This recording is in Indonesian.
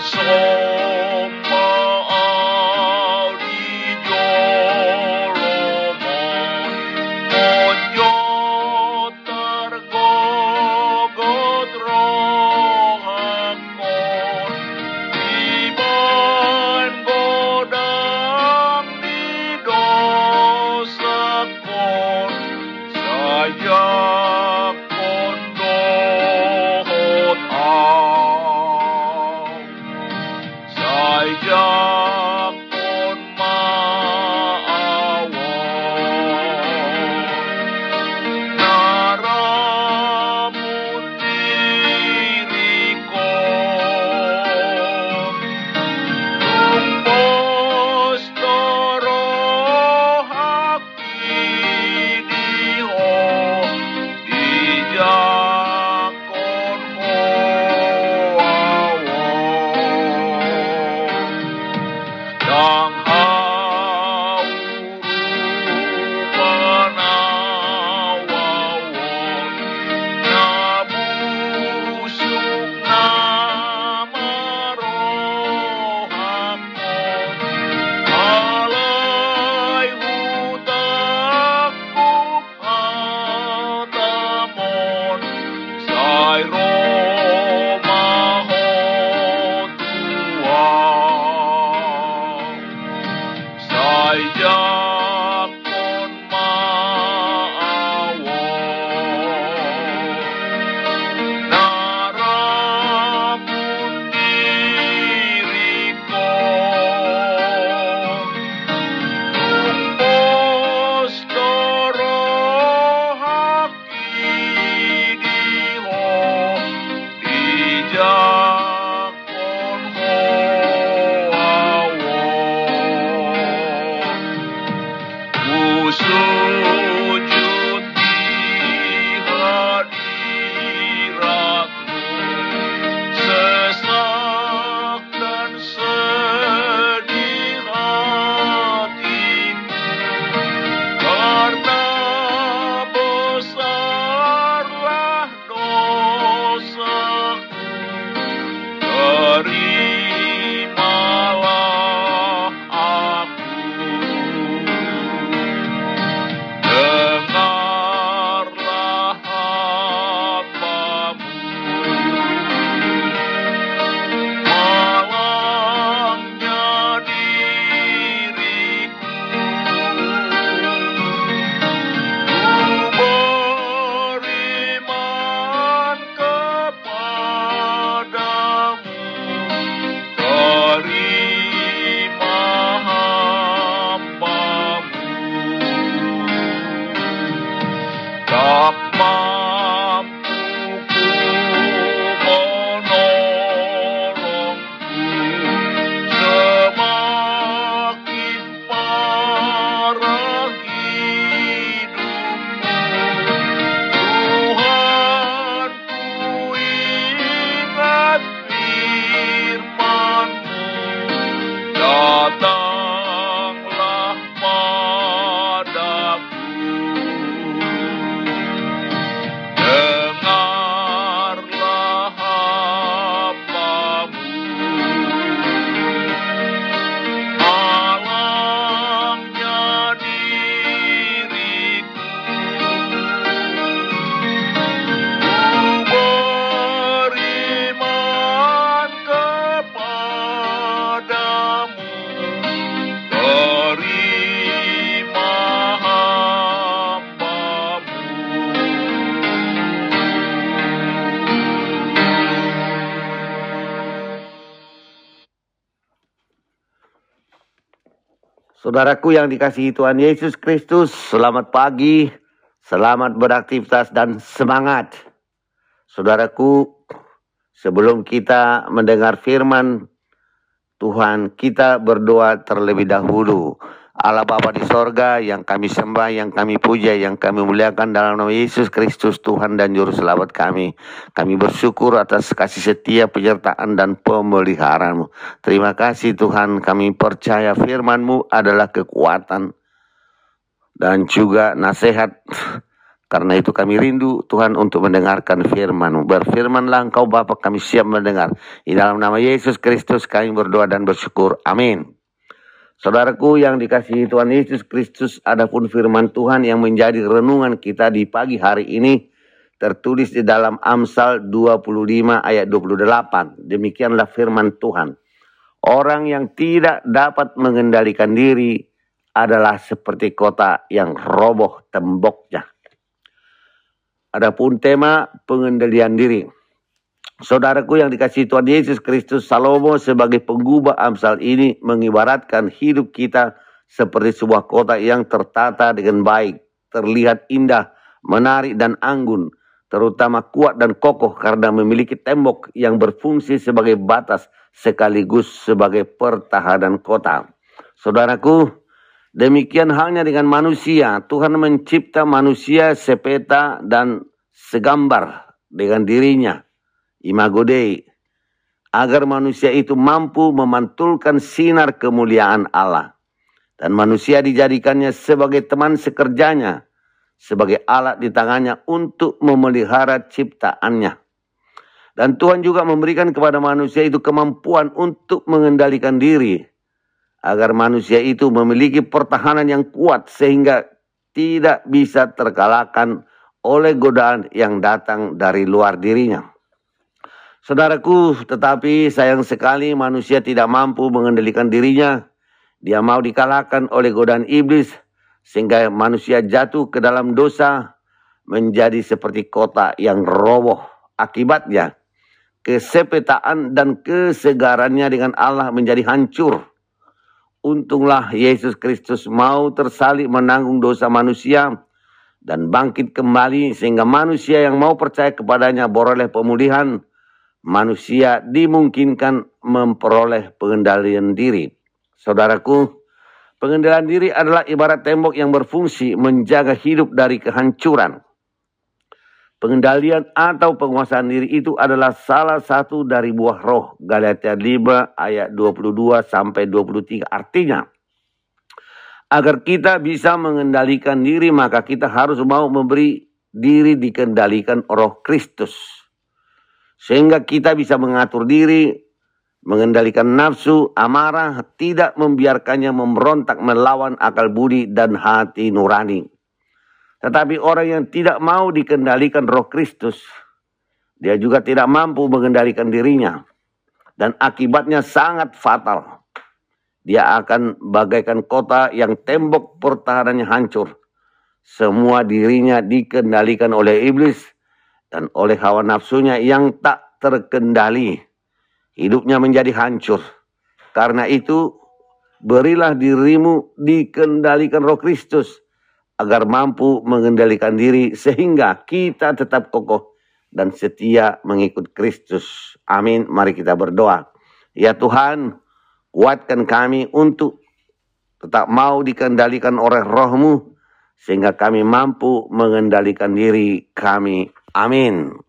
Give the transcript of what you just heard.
So. soul. joy. Saudaraku yang dikasihi Tuhan Yesus Kristus, selamat pagi, selamat beraktivitas dan semangat. Saudaraku, Sebelum kita mendengar firman Tuhan, kita berdoa terlebih dahulu. Allah Bapa di sorga yang kami sembah, yang kami puja, yang kami muliakan dalam nama Yesus Kristus Tuhan dan Juru Selamat kami. Kami bersyukur atas kasih setia, penyertaan dan pemeliharaanmu. Terima kasih Tuhan, kami percaya firmanmu adalah kekuatan dan juga nasihat karena itu kami rindu Tuhan untuk mendengarkan firman Berfirmanlah engkau Bapa kami siap mendengar. Di dalam nama Yesus Kristus kami berdoa dan bersyukur. Amin. Saudaraku yang dikasihi Tuhan Yesus Kristus, adapun firman Tuhan yang menjadi renungan kita di pagi hari ini tertulis di dalam Amsal 25 ayat 28. Demikianlah firman Tuhan. Orang yang tidak dapat mengendalikan diri adalah seperti kota yang roboh temboknya. Adapun tema pengendalian diri. Saudaraku yang dikasih Tuhan Yesus Kristus, Salomo sebagai penggubah Amsal ini mengibaratkan hidup kita seperti sebuah kota yang tertata dengan baik, terlihat indah, menarik dan anggun, terutama kuat dan kokoh karena memiliki tembok yang berfungsi sebagai batas sekaligus sebagai pertahanan kota. Saudaraku, Demikian halnya dengan manusia. Tuhan mencipta manusia sepeta dan segambar dengan dirinya. Imago Dei. Agar manusia itu mampu memantulkan sinar kemuliaan Allah. Dan manusia dijadikannya sebagai teman sekerjanya. Sebagai alat di tangannya untuk memelihara ciptaannya. Dan Tuhan juga memberikan kepada manusia itu kemampuan untuk mengendalikan diri agar manusia itu memiliki pertahanan yang kuat sehingga tidak bisa terkalahkan oleh godaan yang datang dari luar dirinya. Saudaraku, tetapi sayang sekali manusia tidak mampu mengendalikan dirinya. Dia mau dikalahkan oleh godaan iblis sehingga manusia jatuh ke dalam dosa menjadi seperti kota yang roboh. Akibatnya, kesepetaan dan kesegarannya dengan Allah menjadi hancur Untunglah Yesus Kristus mau tersalib menanggung dosa manusia dan bangkit kembali sehingga manusia yang mau percaya kepadanya beroleh pemulihan. Manusia dimungkinkan memperoleh pengendalian diri. Saudaraku, pengendalian diri adalah ibarat tembok yang berfungsi menjaga hidup dari kehancuran. Pengendalian atau penguasaan diri itu adalah salah satu dari buah roh. Galatia 5 ayat 22 sampai 23 artinya. Agar kita bisa mengendalikan diri maka kita harus mau memberi diri dikendalikan roh Kristus. Sehingga kita bisa mengatur diri, mengendalikan nafsu, amarah, tidak membiarkannya memberontak melawan akal budi dan hati nurani. Tetapi orang yang tidak mau dikendalikan roh Kristus, dia juga tidak mampu mengendalikan dirinya. Dan akibatnya sangat fatal. Dia akan bagaikan kota yang tembok pertahanannya hancur. Semua dirinya dikendalikan oleh iblis dan oleh hawa nafsunya yang tak terkendali. Hidupnya menjadi hancur. Karena itu, berilah dirimu dikendalikan roh Kristus agar mampu mengendalikan diri sehingga kita tetap kokoh dan setia mengikut Kristus. Amin. Mari kita berdoa. Ya Tuhan, kuatkan kami untuk tetap mau dikendalikan oleh rohmu sehingga kami mampu mengendalikan diri kami. Amin.